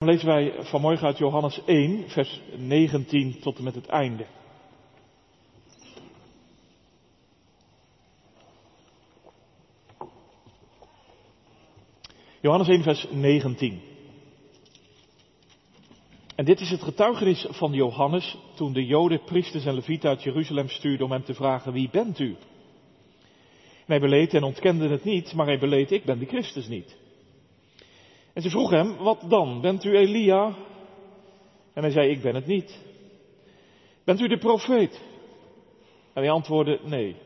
Dan lezen wij vanmorgen uit Johannes 1, vers 19 tot en met het einde. Johannes 1, vers 19. En dit is het getuigenis van Johannes toen de Joden, priesters en levieten uit Jeruzalem stuurden om hem te vragen, wie bent u? En hij beleed en ontkende het niet, maar hij beleed, ik ben de Christus niet. En ze vroeg hem, wat dan? Bent u Elia? En hij zei, ik ben het niet. Bent u de profeet? En hij antwoordde, nee.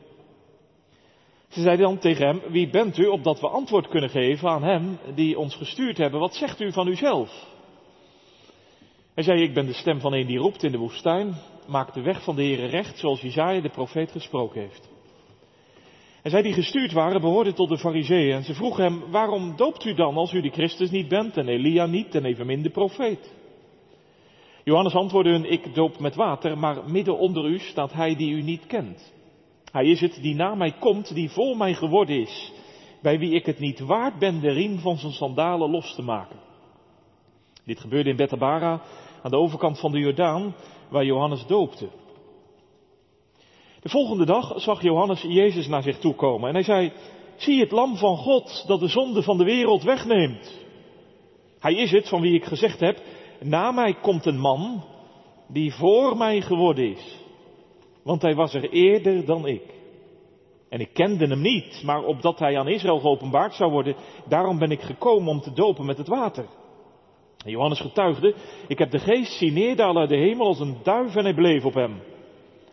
Ze zeiden dan tegen hem, wie bent u, opdat we antwoord kunnen geven aan hem die ons gestuurd hebben. Wat zegt u van uzelf? Hij zei, ik ben de stem van een die roept in de woestijn, maak de weg van de Heere recht, zoals Jezaja de profeet gesproken heeft. En zij die gestuurd waren behoorden tot de fariseeën. En ze vroegen hem, waarom doopt u dan als u de Christus niet bent en Elia niet en evenmin de profeet? Johannes antwoordde hun, ik doop met water, maar midden onder u staat hij die u niet kent. Hij is het die na mij komt, die voor mij geworden is, bij wie ik het niet waard ben de riem van zijn sandalen los te maken. Dit gebeurde in Bethabara, aan de overkant van de Jordaan, waar Johannes doopte. De volgende dag zag Johannes Jezus naar zich toe komen en hij zei, zie het lam van God dat de zonde van de wereld wegneemt. Hij is het van wie ik gezegd heb, na mij komt een man die voor mij geworden is. Want hij was er eerder dan ik. En ik kende hem niet, maar opdat hij aan Israël geopenbaard zou worden, daarom ben ik gekomen om te dopen met het water. En Johannes getuigde, ik heb de geest zien neerdalen uit de hemel als een duif en hij bleef op hem.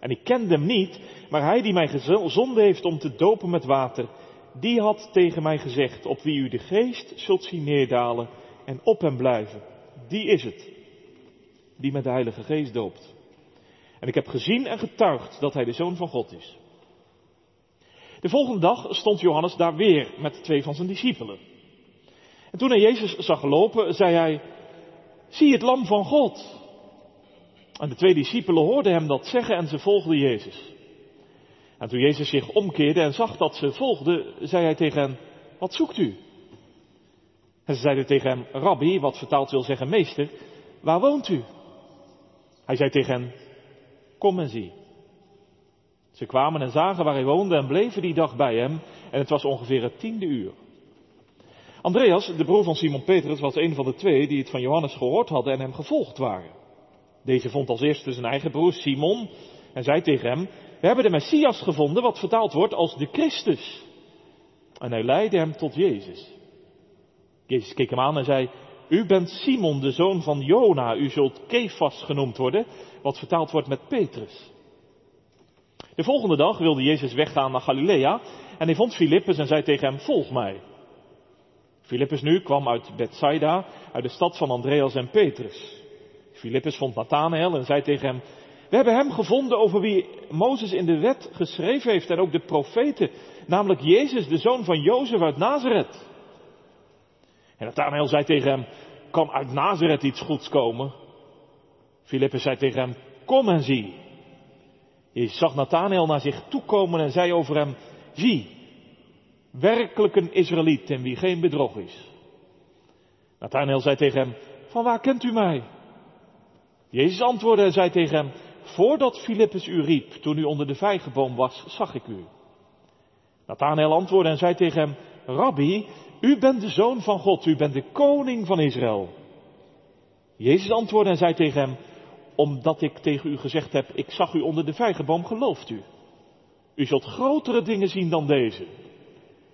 En ik kende hem niet, maar hij die mij gezonden heeft om te dopen met water, die had tegen mij gezegd, op wie u de geest zult zien neerdalen en op hem blijven. Die is het, die met de Heilige Geest doopt. En ik heb gezien en getuigd dat hij de Zoon van God is. De volgende dag stond Johannes daar weer met twee van zijn discipelen. En toen hij Jezus zag lopen, zei hij, zie het lam van God. En de twee discipelen hoorden hem dat zeggen en ze volgden Jezus. En toen Jezus zich omkeerde en zag dat ze volgden, zei hij tegen hen, wat zoekt u? En ze zeiden tegen hem, Rabbi, wat vertaald wil zeggen meester, waar woont u? Hij zei tegen hen, kom en zie. Ze kwamen en zagen waar hij woonde en bleven die dag bij hem en het was ongeveer het tiende uur. Andreas, de broer van Simon Petrus, was een van de twee die het van Johannes gehoord hadden en hem gevolgd waren. Deze vond als eerste zijn eigen broer Simon en zei tegen hem, we hebben de Messias gevonden, wat vertaald wordt als de Christus. En hij leidde hem tot Jezus. Jezus keek hem aan en zei, u bent Simon, de zoon van Jona, u zult Kefas genoemd worden, wat vertaald wordt met Petrus. De volgende dag wilde Jezus weggaan naar Galilea en hij vond Filippus en zei tegen hem, volg mij. Filippus nu kwam uit Bethsaida, uit de stad van Andreas en Petrus. Filippus vond Nathanael en zei tegen hem, we hebben hem gevonden over wie Mozes in de wet geschreven heeft en ook de profeten, namelijk Jezus, de zoon van Jozef uit Nazareth. En Nathanael zei tegen hem, kan uit Nazareth iets goeds komen? Filippus zei tegen hem, kom en zie. Jezus zag Nathanael naar zich toekomen en zei over hem, zie, werkelijk een Israëliet in wie geen bedrog is. Nathanael zei tegen hem, van waar kent u mij? Jezus antwoordde en zei tegen hem, voordat Filippus u riep, toen u onder de vijgenboom was, zag ik u. Nathanael antwoordde en zei tegen hem, Rabbi, u bent de zoon van God, u bent de koning van Israël. Jezus antwoordde en zei tegen hem, omdat ik tegen u gezegd heb, ik zag u onder de vijgenboom, gelooft u. U zult grotere dingen zien dan deze.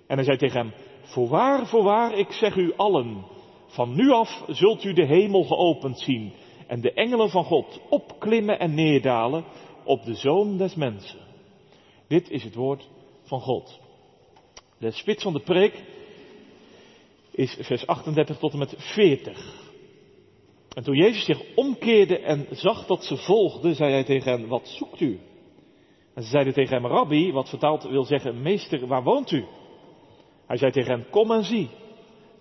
En hij zei tegen hem, voorwaar, voorwaar, ik zeg u allen, van nu af zult u de hemel geopend zien en de engelen van God opklimmen en neerdalen op de zoon des mensen. Dit is het woord van God. De spits van de preek is vers 38 tot en met 40. En toen Jezus zich omkeerde en zag dat ze volgden, zei hij tegen hen, wat zoekt u? En ze zeiden tegen hem, rabbi, wat vertaald wil zeggen, meester, waar woont u? Hij zei tegen hen, kom en zie.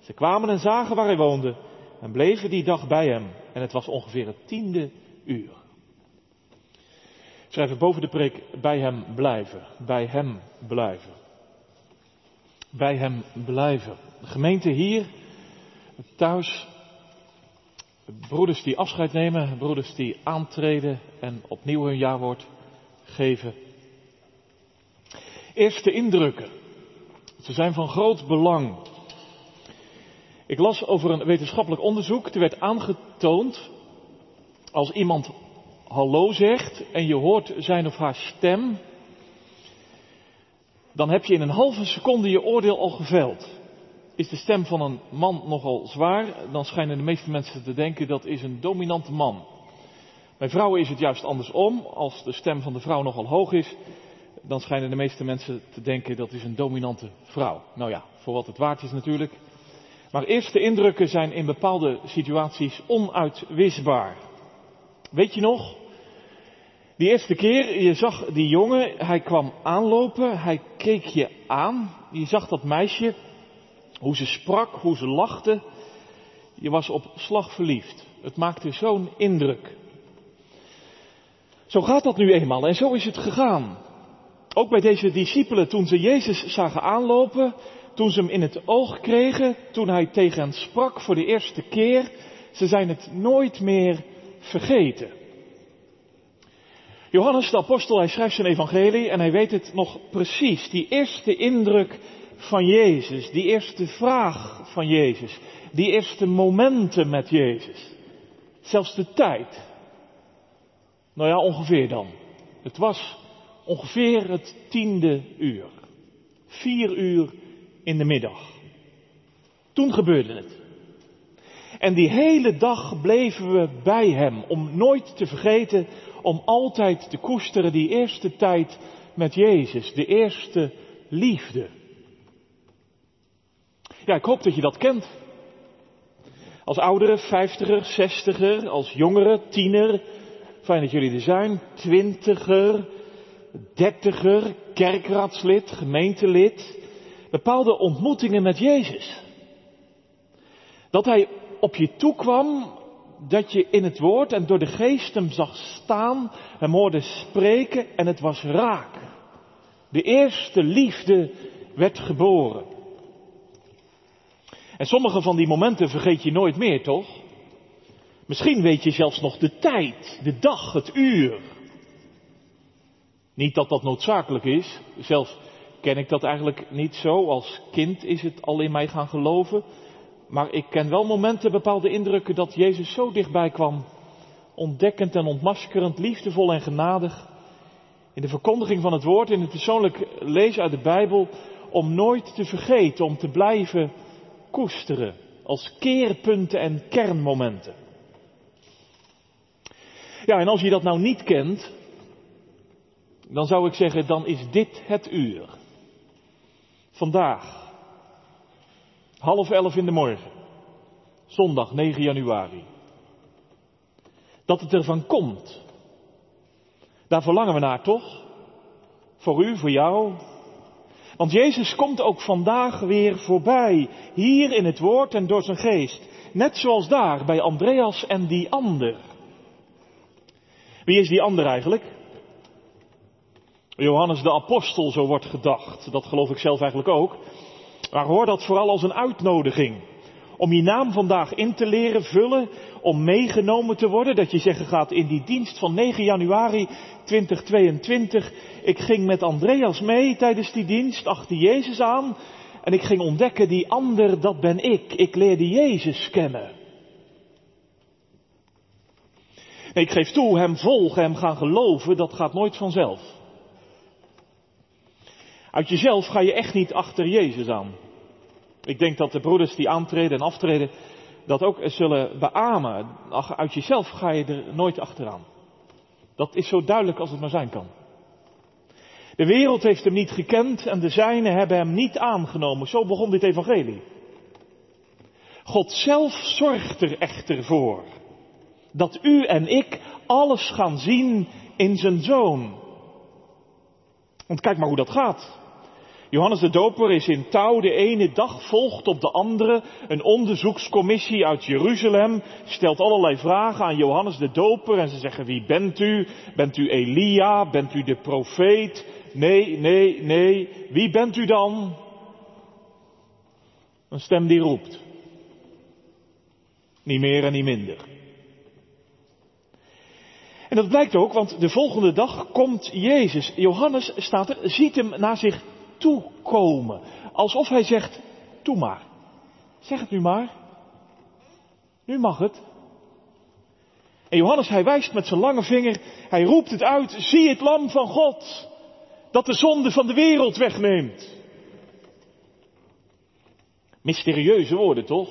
Ze kwamen en zagen waar hij woonde en bleven die dag bij hem. En het was ongeveer het tiende uur. Schrijven boven de preek, bij hem blijven, bij hem blijven. Bij hem blijven. De gemeente hier, thuis, broeders die afscheid nemen, broeders die aantreden en opnieuw hun jaarwoord geven. Eerste indrukken. Ze zijn van groot belang. Ik las over een wetenschappelijk onderzoek. Er werd aangetoond als iemand hallo zegt en je hoort zijn of haar stem, dan heb je in een halve seconde je oordeel al geveld. Is de stem van een man nogal zwaar, dan schijnen de meeste mensen te denken dat is een dominante man. Bij vrouwen is het juist andersom. Als de stem van de vrouw nogal hoog is, dan schijnen de meeste mensen te denken dat is een dominante vrouw. Nou ja, voor wat het waard is natuurlijk. Maar eerste indrukken zijn in bepaalde situaties onuitwisbaar. Weet je nog? Die eerste keer, je zag die jongen, hij kwam aanlopen, hij keek je aan. Je zag dat meisje, hoe ze sprak, hoe ze lachte. Je was op slag verliefd. Het maakte zo'n indruk. Zo gaat dat nu eenmaal en zo is het gegaan. Ook bij deze discipelen, toen ze Jezus zagen aanlopen, toen ze hem in het oog kregen, toen hij tegen hen sprak voor de eerste keer, ze zijn het nooit meer vergeten. Johannes de apostel, hij schrijft zijn evangelie en hij weet het nog precies. Die eerste indruk van Jezus, die eerste vraag van Jezus, die eerste momenten met Jezus. Zelfs de tijd. Nou ja, ongeveer dan. Het was ongeveer het tiende uur. Vier uur in de middag. Toen gebeurde het. En die hele dag bleven we bij hem, om nooit te vergeten, om altijd te koesteren die eerste tijd met Jezus, de eerste liefde. Ja, ik hoop dat je dat kent. Als oudere, vijftiger, zestiger, als jongere, tiener, fijn dat jullie er zijn, twintiger, dertiger, kerkraadslid, gemeentelid, bepaalde ontmoetingen met Jezus. Dat hij op je toe kwam, dat je in het woord en door de geest hem zag staan, hem hoorde spreken en het was raak. De eerste liefde werd geboren. En sommige van die momenten vergeet je nooit meer, toch? Misschien weet je zelfs nog de tijd, de dag, het uur. Niet dat dat noodzakelijk is, zelf ken ik dat eigenlijk niet zo. Als kind is het al in mij gaan geloven. Maar ik ken wel momenten, bepaalde indrukken dat Jezus zo dichtbij kwam. Ontdekkend en ontmaskerend, liefdevol en genadig. In de verkondiging van het woord, in het persoonlijk lezen uit de Bijbel. Om nooit te vergeten, om te blijven koesteren. Als keerpunten en kernmomenten. Ja, en als je dat nou niet kent, dan zou ik zeggen, dan is dit het uur. Vandaag. Half elf in de morgen. Zondag 9 januari. Dat het ervan komt. Daar verlangen we naar toch? Voor u, voor jou. Want Jezus komt ook vandaag weer voorbij. Hier in het woord en door zijn geest. Net zoals daar bij Andreas en die ander. Wie is die ander eigenlijk? Johannes de Apostel, zo wordt gedacht. Dat geloof ik zelf eigenlijk ook. Maar hoor dat vooral als een uitnodiging. Om je naam vandaag in te leren vullen, om meegenomen te worden. Dat je zeggen gaat in die dienst van 9 januari 2022. Ik ging met Andreas mee tijdens die dienst, achter Jezus aan. En ik ging ontdekken, die ander, dat ben ik. Ik leerde Jezus kennen. Ik geef toe, hem volgen, hem gaan geloven, dat gaat nooit vanzelf. Uit jezelf ga je echt niet achter Jezus aan. Ik denk dat de broeders die aantreden en aftreden dat ook zullen beamen. Uit jezelf ga je er nooit achteraan. Dat is zo duidelijk als het maar zijn kan. De wereld heeft hem niet gekend en de zijnen hebben hem niet aangenomen. Zo begon dit evangelie. God zelf zorgt er echter voor dat u en ik alles gaan zien in zijn zoon. Want kijk maar hoe dat gaat. Johannes de Doper is in touw, de ene dag volgt op de andere. Een onderzoekscommissie uit Jeruzalem stelt allerlei vragen aan Johannes de Doper en ze zeggen wie bent u? Bent u Elia? Bent u de profeet? Nee, nee, nee. Wie bent u dan? Een stem die roept. Niet meer en niet minder. En dat blijkt ook, want de volgende dag komt Jezus. Johannes staat er, ziet hem naar zich toe komen. Alsof hij zegt, toe maar. Zeg het nu maar. Nu mag het. En Johannes, hij wijst met zijn lange vinger, hij roept het uit, zie het lam van God, dat de zonde van de wereld wegneemt. Mysterieuze woorden, toch?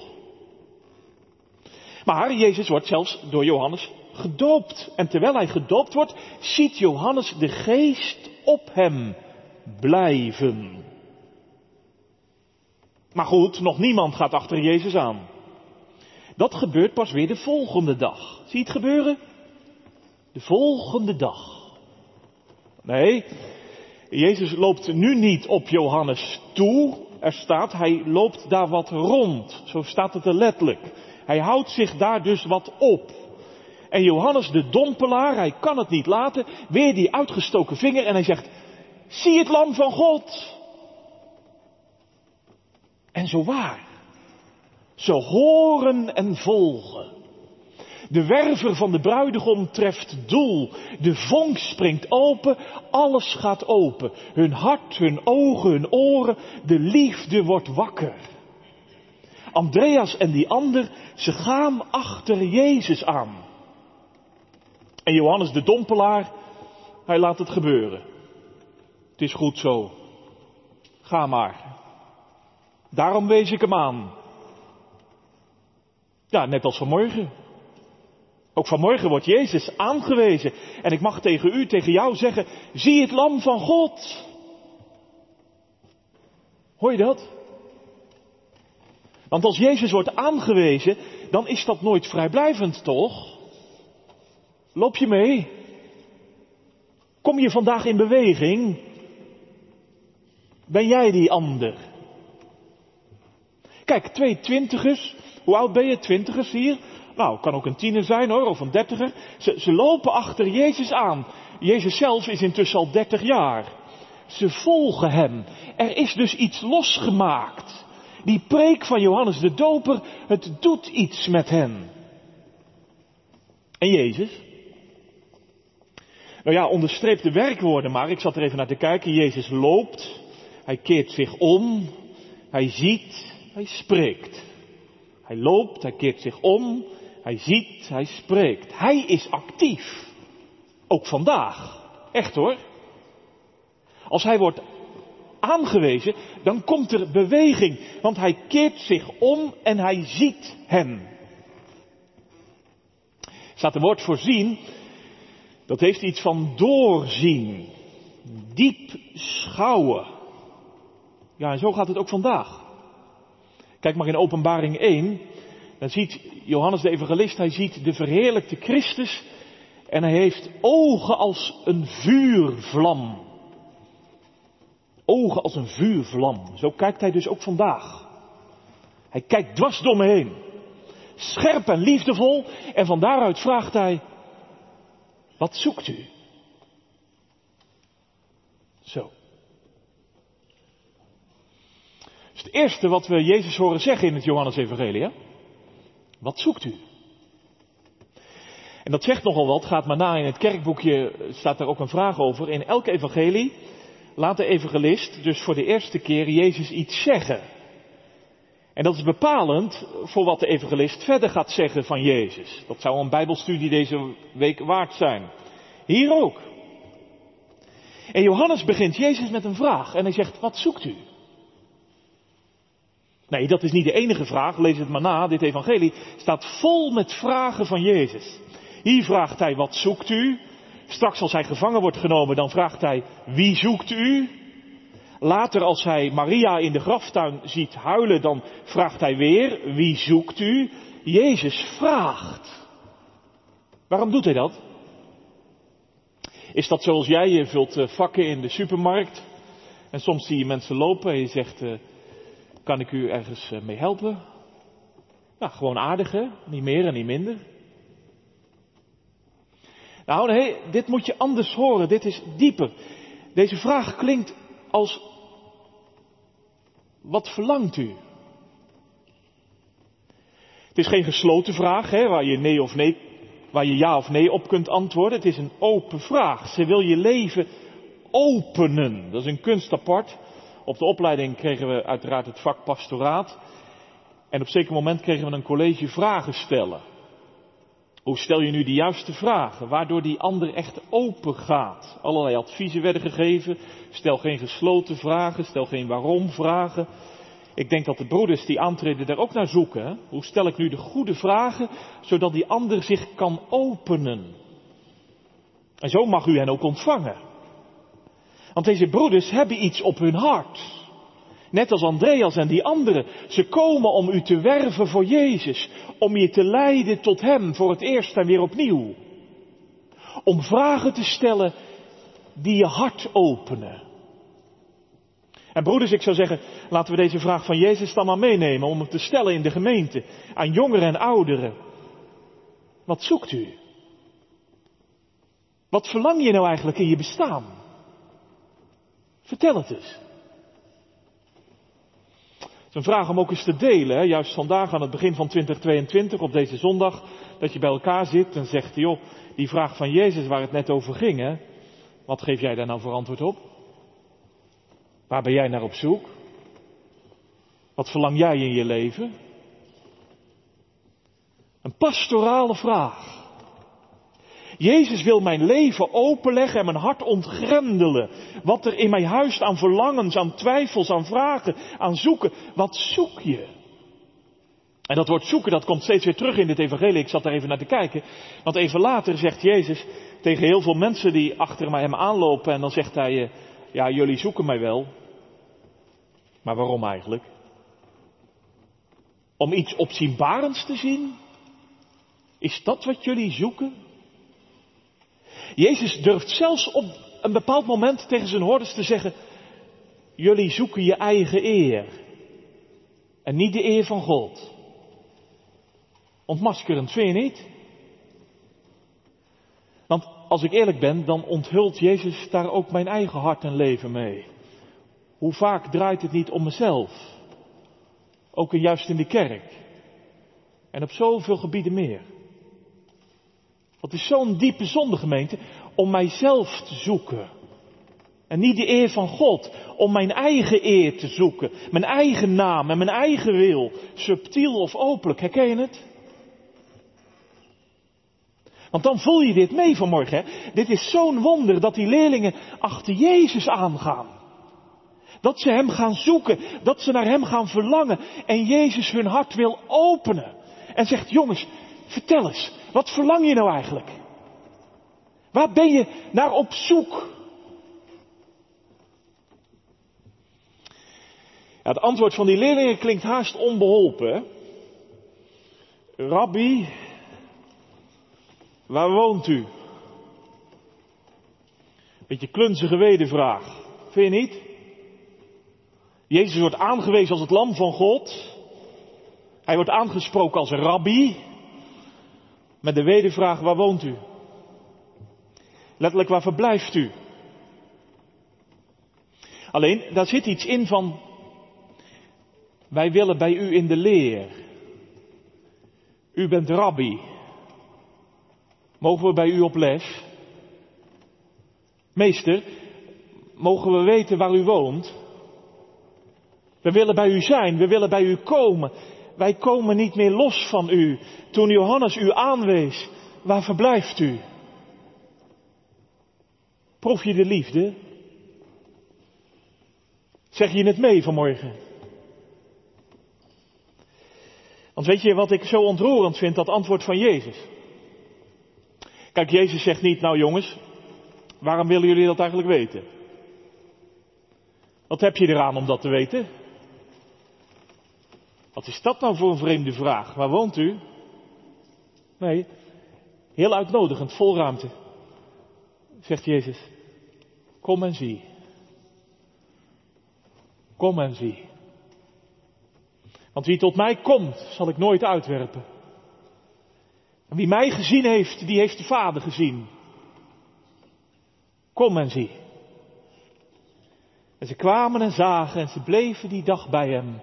Maar Jezus wordt zelfs door Johannes gedoopt. En terwijl hij gedoopt wordt, ziet Johannes de geest op hem blijven. Maar goed, nog niemand gaat achter Jezus aan. Dat gebeurt pas weer de volgende dag. Zie je het gebeuren? De volgende dag. Nee, Jezus loopt nu niet op Johannes toe. Er staat, hij loopt daar wat rond. Zo staat het er letterlijk. Hij houdt zich daar dus wat op. En Johannes de dompelaar, hij kan het niet laten, weer die uitgestoken vinger en hij zegt, zie het lam van God. En zo waar. Ze horen en volgen. De werver van de bruidegom treft doel. De vonk springt open. Alles gaat open. Hun hart, hun ogen, hun oren. De liefde wordt wakker. Andreas en die ander, ze gaan achter Jezus aan. En Johannes de dompelaar, hij laat het gebeuren. Het is goed zo. Ga maar. Daarom wees ik hem aan. Ja, net als vanmorgen. Ook vanmorgen wordt Jezus aangewezen. En ik mag tegen u, tegen jou zeggen, zie het lam van God. Hoor je dat? Want als Jezus wordt aangewezen, dan is dat nooit vrijblijvend, toch? Loop je mee? Kom je vandaag in beweging? Ben jij die ander? Kijk, twee twintigers. Hoe oud ben je? Twintigers hier? Nou, kan ook een tiener zijn hoor, of een dertiger. Ze, ze lopen achter Jezus aan. Jezus zelf is intussen al dertig jaar. Ze volgen hem. Er is dus iets losgemaakt. Die preek van Johannes de Doper, het doet iets met hen. En Jezus? Nou ja, onderstreep de werkwoorden maar. Ik zat er even naar te kijken. Jezus loopt. Hij keert zich om. Hij ziet. Hij spreekt. Hij loopt. Hij keert zich om. Hij ziet. Hij spreekt. Hij is actief. Ook vandaag. Echt hoor. Als hij wordt aangewezen, dan komt er beweging. Want hij keert zich om en hij ziet hem. Staat een woord voorzien dat heeft iets van doorzien, diep schouwen. Ja, en zo gaat het ook vandaag. Kijk maar in Openbaring 1, dan ziet Johannes de Evangelist, hij ziet de verheerlijkte Christus en hij heeft ogen als een vuurvlam. Ogen als een vuurvlam. Zo kijkt hij dus ook vandaag. Hij kijkt dwars door me heen. Scherp en liefdevol. En van daaruit vraagt hij, wat zoekt u? Zo. Het eerste wat we Jezus horen zeggen in het Johannes-evangelie. Wat zoekt u? En dat zegt nogal wat, gaat maar na in het kerkboekje, staat daar ook een vraag over. In elk evangelie laat de evangelist dus voor de eerste keer Jezus iets zeggen. En dat is bepalend voor wat de evangelist verder gaat zeggen van Jezus. Dat zou een bijbelstudie deze week waard zijn. Hier ook. En Johannes begint Jezus met een vraag en hij zegt, wat zoekt u? Nee, dat is niet de enige vraag. Lees het maar na. Dit evangelie staat vol met vragen van Jezus. Hier vraagt hij, wat zoekt u? Straks als hij gevangen wordt genomen, dan vraagt hij, wie zoekt u? Later als hij Maria in de graftuin ziet huilen, dan vraagt hij weer, wie zoekt u? Jezus vraagt. Waarom doet hij dat? Is dat zoals jij, je vult eh, vakken in de supermarkt en soms zie je mensen lopen en je zegt, eh, kan ik u ergens eh, mee helpen? Nou, gewoon aardig hè, niet meer en niet minder. Nou nee, dit moet je anders horen, dit is dieper. Deze vraag klinkt als, wat verlangt u? Het is geen gesloten vraag, hè, waar je nee of nee, waar je ja of nee op kunt antwoorden. Het is een open vraag. Ze wil je leven openen. Dat is een kunst apart. Op de opleiding kregen we uiteraard het vak pastoraat. En op zeker moment kregen we een college vragen stellen. Hoe stel je nu de juiste vragen, waardoor die ander echt open gaat? Allerlei adviezen werden gegeven. Stel geen gesloten vragen, stel geen waarom vragen. Ik denk dat de broeders die aantreden daar ook naar zoeken. Hoe stel ik nu de goede vragen, zodat die ander zich kan openen? En zo mag u hen ook ontvangen. Want deze broeders hebben iets op hun hart. Net als Andreas en die anderen. Ze komen om u te werven voor Jezus. Om je te leiden tot Hem voor het eerst en weer opnieuw. Om vragen te stellen die je hart openen. En broeders, ik zou zeggen, laten we deze vraag van Jezus dan maar meenemen om hem te stellen in de gemeente. Aan jongeren en ouderen. Wat zoekt u? Wat verlang je nou eigenlijk in je bestaan? Vertel het eens. Het is een vraag om ook eens te delen, hè? juist vandaag aan het begin van 2022, op deze zondag, dat je bij elkaar zit en zegt, joh, die vraag van Jezus waar het net over ging, wat geef jij daar nou voor antwoord op? Waar ben jij naar op zoek? Wat verlang jij in je leven? Een pastorale vraag. Jezus wil mijn leven openleggen en mijn hart ontgrendelen. Wat er in mij huist aan verlangens, aan twijfels, aan vragen, aan zoeken. Wat zoek je? En dat woord zoeken, dat komt steeds weer terug in dit evangelie. Ik zat daar even naar te kijken. Want even later zegt Jezus tegen heel veel mensen die achter hem aanlopen. En dan zegt hij, eh, ja jullie zoeken mij wel. Maar waarom eigenlijk? Om iets opzienbarends te zien? Is dat wat jullie zoeken? Jezus durft zelfs op een bepaald moment tegen zijn hordes te zeggen, jullie zoeken je eigen eer en niet de eer van God. Ontmaskerend, vind je niet? Want als ik eerlijk ben, dan onthult Jezus daar ook mijn eigen hart en leven mee. Hoe vaak draait het niet om mezelf? Ook juist in de kerk. En op zoveel gebieden meer. Het is zo'n diepe zonde, gemeente, om mijzelf te zoeken. En niet de eer van God, om mijn eigen eer te zoeken. Mijn eigen naam en mijn eigen wil. Subtiel of openlijk, herken je het? Want dan voel je dit mee vanmorgen. Hè? Dit is zo'n wonder dat die leerlingen achter Jezus aangaan. Dat ze Hem gaan zoeken, dat ze naar Hem gaan verlangen en Jezus hun hart wil openen. En zegt, jongens, vertel eens, wat verlang je nou eigenlijk? Waar ben je naar op zoek? Het antwoord van die leerlingen klinkt haast onbeholpen. Rabbi, waar woont u? Beetje klunzige wedervraag. Vind je niet? Jezus wordt aangewezen als het lam van God. Hij wordt aangesproken als rabbi. Met de wedervraag, waar woont u? Letterlijk, waar verblijft u? Alleen, daar zit iets in van, wij willen bij u in de leer. U bent rabbi. Mogen we bij u op les? Meester, mogen we weten waar u woont? We willen bij u zijn, we willen bij u komen. Wij komen niet meer los van u. Toen Johannes u aanwees, waar verblijft u? Proef je de liefde? Zeg je het mee vanmorgen? Want weet je wat ik zo ontroerend vind, dat antwoord van Jezus? Kijk, Jezus zegt niet, nou jongens, waarom willen jullie dat eigenlijk weten? Wat heb je eraan om dat te weten? Wat is dat nou voor een vreemde vraag? Waar woont u? Nee, heel uitnodigend, vol ruimte. Zegt Jezus, kom en zie. Kom en zie. Want wie tot mij komt, zal ik nooit uitwerpen. En wie mij gezien heeft, die heeft de Vader gezien. Kom en zie. En ze kwamen en zagen en ze bleven die dag bij hem.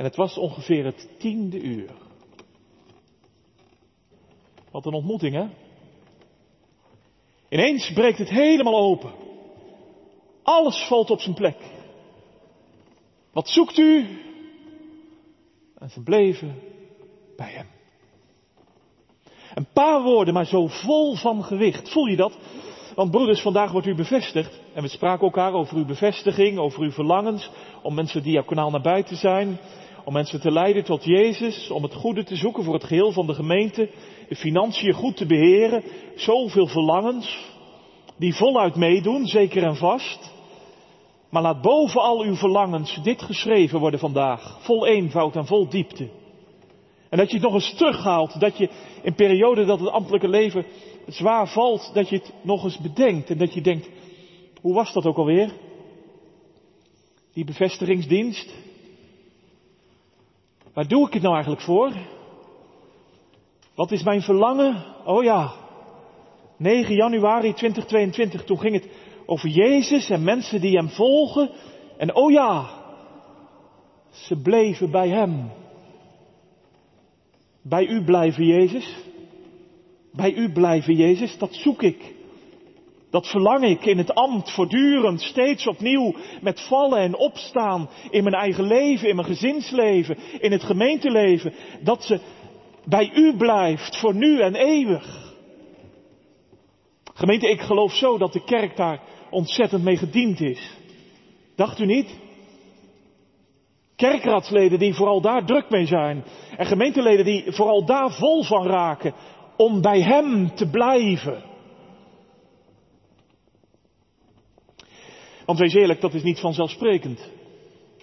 En het was ongeveer het tiende uur. Wat een ontmoeting, hè? Ineens breekt het helemaal open. Alles valt op zijn plek. Wat zoekt u? En ze bleven bij hem. Een paar woorden, maar zo vol van gewicht. Voel je dat? Want broeders, vandaag wordt u bevestigd. En we spraken elkaar over uw bevestiging, over uw verlangens. Om mensen diaconaal nabij te zijn. Om mensen te leiden tot Jezus. Om het goede te zoeken voor het geheel van de gemeente. De financiën goed te beheren. Zoveel verlangens. Die voluit meedoen, zeker en vast. Maar laat boven al uw verlangens dit geschreven worden vandaag. Vol eenvoud en vol diepte. En dat je het nog eens terughaalt. Dat je in perioden dat het ambtelijke leven zwaar valt, dat je het nog eens bedenkt. En dat je denkt, hoe was dat ook alweer? Die bevestigingsdienst. Waar doe ik het nou eigenlijk voor? Wat is mijn verlangen? Oh ja, 9 januari 2022, toen ging het over Jezus en mensen die Hem volgen. En oh ja, ze bleven bij Hem. Bij U blijven, Jezus. Bij U blijven, Jezus, dat zoek ik. Dat verlang ik in het ambt voortdurend, steeds opnieuw, met vallen en opstaan, in mijn eigen leven, in mijn gezinsleven, in het gemeenteleven, dat ze bij U blijft, voor nu en eeuwig. Gemeente, ik geloof zo dat de kerk daar ontzettend mee gediend is. Dacht u niet? Kerkraadsleden die vooral daar druk mee zijn. En gemeenteleden die vooral daar vol van raken om bij Hem te blijven. Want wees eerlijk, dat is niet vanzelfsprekend.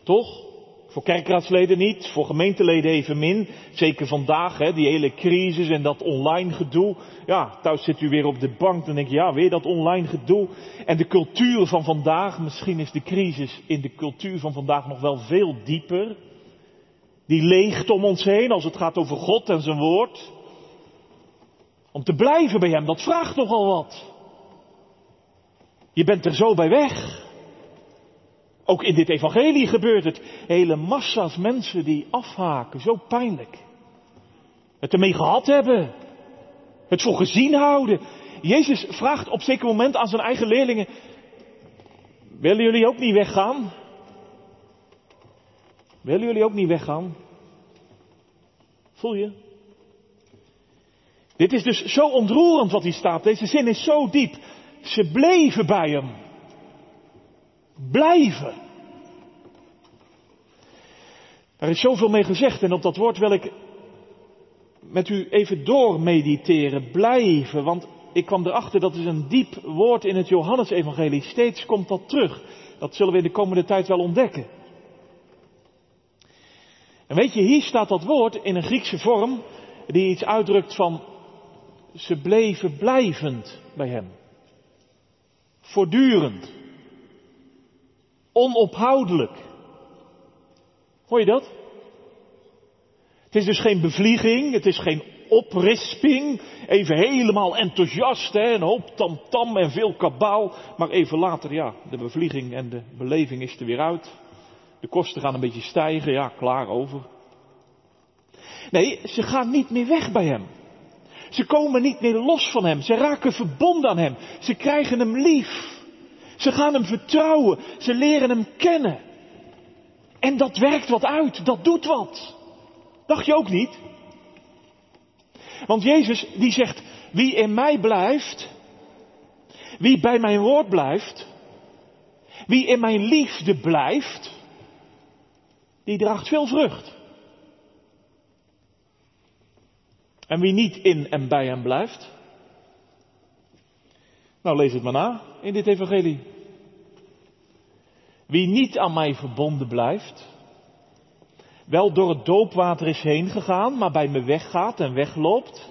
Toch? Voor kerkraadsleden niet, voor gemeenteleden evenmin. Zeker vandaag, hè, die hele crisis en dat online gedoe. Ja, thuis zit u weer op de bank, dan denk je, ja, weer dat online gedoe. En de cultuur van vandaag, misschien is de crisis in de cultuur van vandaag nog wel veel dieper. Die leegt om ons heen als het gaat over God en zijn woord. Om te blijven bij Hem, dat vraagt nogal wat. Je bent er zo bij weg. Ook in dit evangelie gebeurt het. Hele massa's mensen die afhaken, zo pijnlijk. Het ermee gehad hebben. Het voor gezien houden. Jezus vraagt op zeker moment aan zijn eigen leerlingen, willen jullie ook niet weggaan? Willen jullie ook niet weggaan? Voel je? Dit is dus zo ontroerend wat hier staat. Deze zin is zo diep. Ze bleven bij hem. Blijven. Er is zoveel mee gezegd en op dat woord wil ik met u even doormediteren. Blijven, want ik kwam erachter dat is een diep woord in het Johannesevangelie. Steeds komt dat terug. Dat zullen we in de komende tijd wel ontdekken. En weet je, hier staat dat woord in een Griekse vorm die iets uitdrukt van ze bleven blijvend bij hem. Voortdurend. Onophoudelijk. Hoor je dat? Het is dus geen bevlieging, het is geen oprisping, even helemaal enthousiast, hè, een hoop tamtam -tam en veel kabaal, maar even later, ja, de bevlieging en de beleving is er weer uit. De kosten gaan een beetje stijgen, ja, klaar over. Nee, ze gaan niet meer weg bij hem. Ze komen niet meer los van hem. Ze raken verbonden aan hem. Ze krijgen hem lief. Ze gaan hem vertrouwen. Ze leren hem kennen. En dat werkt wat uit. Dat doet wat. Dacht je ook niet? Want Jezus die zegt, wie in mij blijft, wie bij mijn woord blijft, wie in mijn liefde blijft, die draagt veel vrucht. En wie niet in en bij hem blijft? Nou, lees het maar na in dit evangelie. Wie niet aan mij verbonden blijft, wel door het doopwater is heen gegaan, maar bij me weggaat en wegloopt,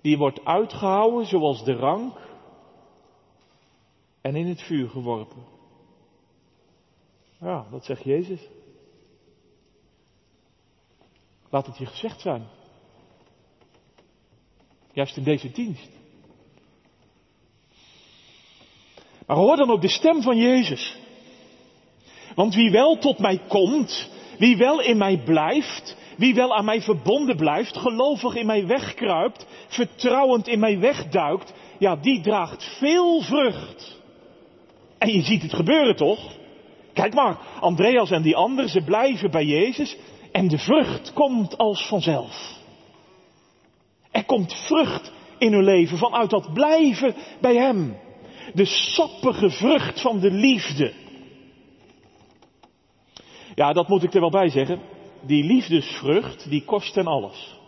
die wordt uitgehouden zoals de rank en in het vuur geworpen. Ja, dat zegt Jezus. Laat het je gezegd zijn. Juist in deze dienst. Maar hoor dan ook de stem van Jezus. Want wie wel tot mij komt, wie wel in mij blijft, Wie wel aan mij verbonden blijft, gelovig in mij wegkruipt, vertrouwend in mij wegduikt, ja, die draagt veel vrucht. En je ziet het gebeuren toch? Kijk maar, Andreas en die anderen, ze blijven bij Jezus en de vrucht komt als vanzelf. Er komt vrucht in hun leven vanuit dat blijven bij Hem. De sappige vrucht van de liefde. Ja, dat moet ik er wel bij zeggen. Die liefdesvrucht, die kost hen alles.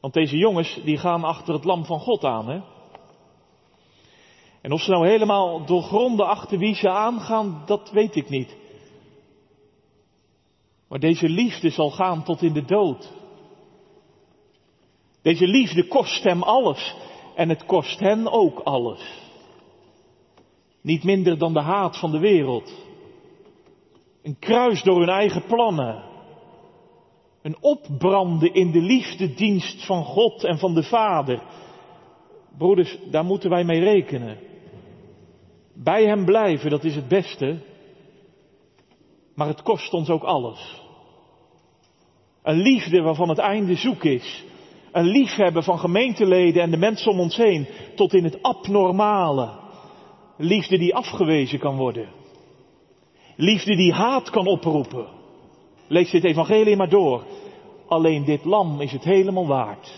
Want deze jongens, die gaan achter het lam van God aan, hè. En of ze nou helemaal doorgronden achter wie ze aangaan, dat weet ik niet. Maar deze liefde zal gaan tot in de dood. Deze liefde kost hem alles en het kost hen ook alles. Niet minder dan de haat van de wereld. Een kruis door hun eigen plannen. Een opbranden in de liefdedienst van God en van de Vader. Broeders, daar moeten wij mee rekenen. Bij Hem blijven, dat is het beste. Maar het kost ons ook alles. Een liefde waarvan het einde zoek is. Een liefhebben van gemeenteleden en de mensen om ons heen. Tot in het abnormale. Liefde die afgewezen kan worden. Liefde die haat kan oproepen. Lees dit evangelie maar door. Alleen dit lam is het helemaal waard.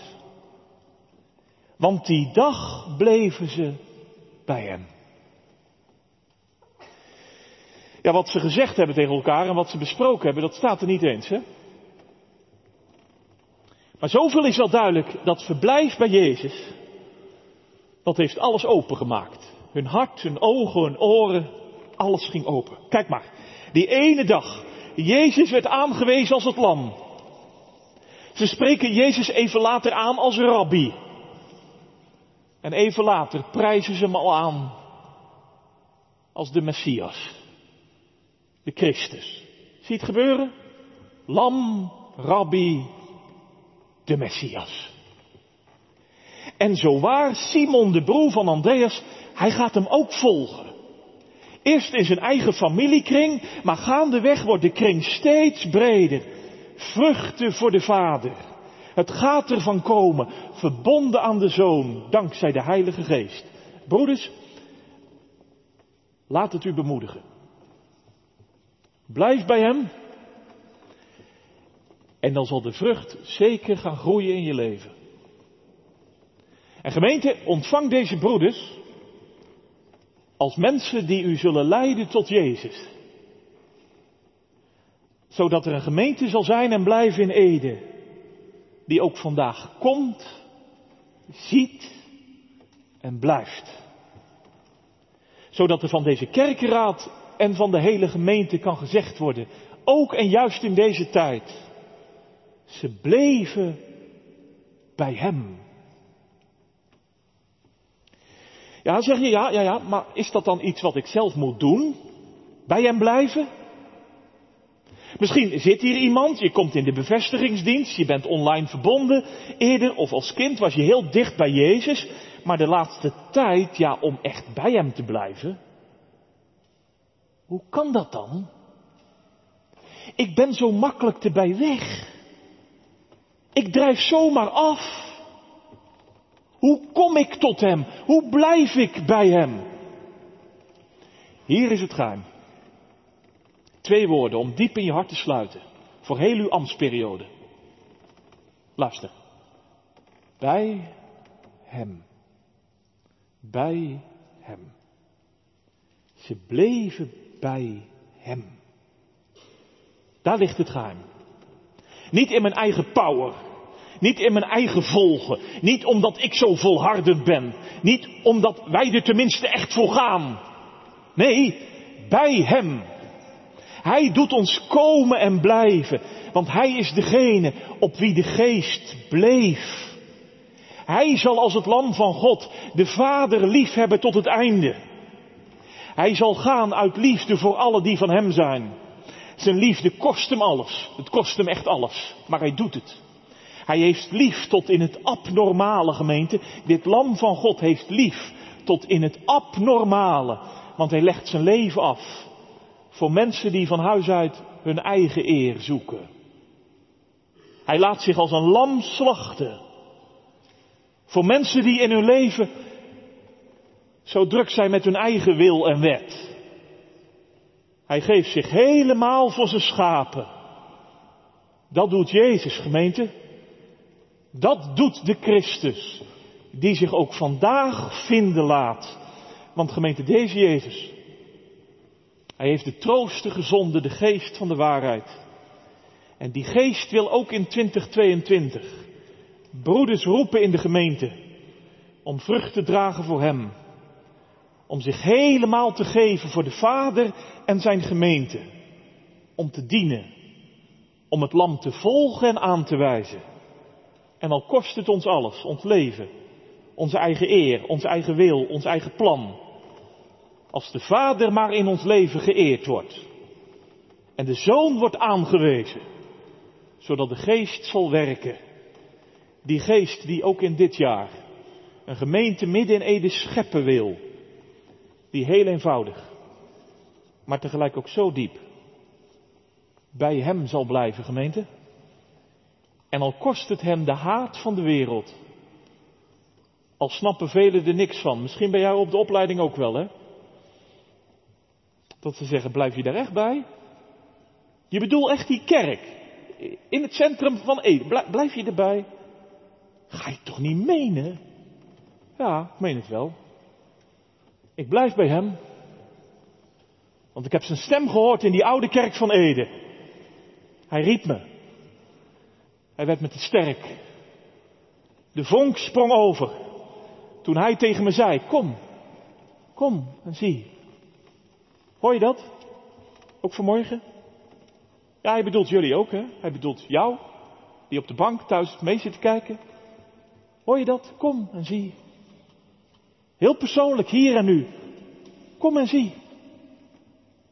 Want die dag bleven ze bij hem. Ja, wat ze gezegd hebben tegen elkaar en wat ze besproken hebben, dat staat er niet eens, hè? Maar zoveel is wel duidelijk, dat verblijf bij Jezus, dat heeft alles opengemaakt. Hun hart, hun ogen, hun oren, alles ging open. Kijk maar, die ene dag, Jezus werd aangewezen als het lam. Ze spreken Jezus even later aan als rabbi. En even later prijzen ze hem al aan als de Messias de Christus. Zie het gebeuren? Lam, Rabbi, de Messias. En zo waar Simon de broer van Andreas, hij gaat hem ook volgen. Eerst in zijn eigen familiekring, maar gaandeweg wordt de kring steeds breder. Vruchten voor de Vader. Het gaat ervan komen, verbonden aan de Zoon, dankzij de Heilige Geest. Broeders, laat het u bemoedigen. Blijf bij Hem. En dan zal de vrucht zeker gaan groeien in je leven. En gemeente, ontvang deze broeders als mensen die u zullen leiden tot Jezus. Zodat er een gemeente zal zijn en blijven in Ede. Die ook vandaag komt, ziet en blijft. Zodat er van deze kerkenraad en van de hele gemeente kan gezegd worden. Ook en juist in deze tijd. Ze bleven bij Hem. Ja, zeg je ja, ja, ja, maar is dat dan iets wat ik zelf moet doen? Bij Hem blijven? Misschien zit hier iemand, je komt in de bevestigingsdienst, je bent online verbonden. Eerder of als kind was je heel dicht bij Jezus, maar de laatste tijd, ja, om echt bij Hem te blijven, hoe kan dat dan? Ik ben zo makkelijk te bij weg. Ik drijf zomaar af. Hoe kom ik tot Hem? Hoe blijf ik bij Hem? Hier is het geheim. Twee woorden om diep in je hart te sluiten. Voor heel uw ambtsperiode. Luister. Bij Hem. Bij Hem. Ze bleven bij Hem. Daar ligt het geheim. Niet in mijn eigen power. Niet in mijn eigen volgen. Niet omdat ik zo volhardend ben. Niet omdat wij er tenminste echt voor gaan. Nee, bij Hem. Hij doet ons komen en blijven. Want Hij is degene op wie de geest bleef. Hij zal als het lam van God de Vader lief hebben tot het einde. Hij zal gaan uit liefde voor alle die van hem zijn. Zijn liefde kost hem alles. Het kost hem echt alles. Maar hij doet het. Hij heeft lief tot in het abnormale gemeente. Dit lam van God heeft lief tot in het abnormale. Want hij legt zijn leven af. Voor mensen die van huis uit hun eigen eer zoeken. Hij laat zich als een lam slachten. Voor mensen die in hun leven zo druk zijn met hun eigen wil en wet. Hij geeft zich helemaal voor zijn schapen. Dat doet Jezus, gemeente. Dat doet de Christus, die zich ook vandaag vinden laat. Want gemeente, deze Jezus, hij heeft de trooster gezonden, de geest van de waarheid. En die geest wil ook in 2022 broeders roepen in de gemeente om vrucht te dragen voor Hem. Om zich helemaal te geven voor de Vader en zijn gemeente. Om te dienen. Om het lam te volgen en aan te wijzen. En al kost het ons alles, ons leven, onze eigen eer, onze eigen wil, ons eigen plan. Als de Vader maar in ons leven geëerd wordt. En de Zoon wordt aangewezen. Zodat de Geest zal werken. Die Geest die ook in dit jaar een gemeente midden in Ede scheppen wil. Die heel eenvoudig, maar tegelijk ook zo diep bij Hem zal blijven, gemeente. En al kost het Hem de haat van de wereld. Al snappen velen er niks van. Misschien ben jij op de opleiding ook wel, hè? Dat ze zeggen, blijf je daar echt bij? Je bedoelt echt die kerk. In het centrum van Ede. Blijf je erbij? Ga je toch niet menen? Ja, ik meen het wel. Ik blijf bij hem. Want ik heb zijn stem gehoord in die oude kerk van Ede. Hij riep me. Hij werd me te sterk. De vonk sprong over. Toen hij tegen me zei, kom, kom en zie. Hoor je dat? Ook vanmorgen? Ja, hij bedoelt jullie ook, hè? Hij bedoelt jou, die op de bank thuis mee zit te kijken. Hoor je dat? Kom en zie. Heel persoonlijk, hier en nu. Kom en zie.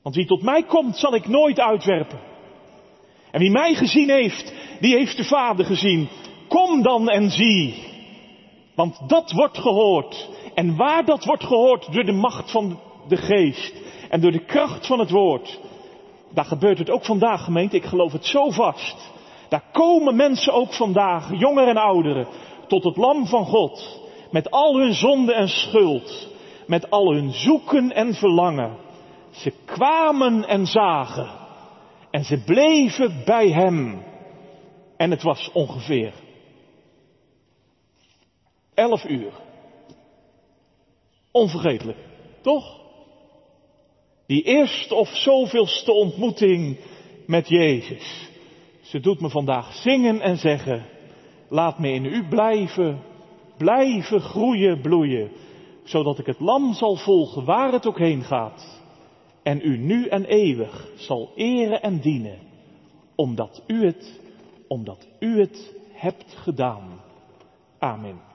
Want wie tot mij komt, zal ik nooit uitwerpen. En wie mij gezien heeft, die heeft de Vader gezien. Kom dan en zie. Want dat wordt gehoord. En waar dat wordt gehoord door de macht van de geest en door de kracht van het woord. Daar gebeurt het ook vandaag, gemeente. Ik geloof het zo vast. Daar komen mensen ook vandaag, jongeren en ouderen, tot het lam van God. Met al hun zonde en schuld. Met al hun zoeken en verlangen. Ze kwamen en zagen. En ze bleven bij hem. En het was ongeveer elf uur. Onvergetelijk, toch? Die eerste of zoveelste ontmoeting met Jezus. Ze doet me vandaag zingen en zeggen, laat me in u blijven, blijven groeien, bloeien, zodat ik het lam zal volgen waar het ook heen gaat. En u nu en eeuwig zal eren en dienen, omdat u het, omdat u het hebt gedaan. Amen.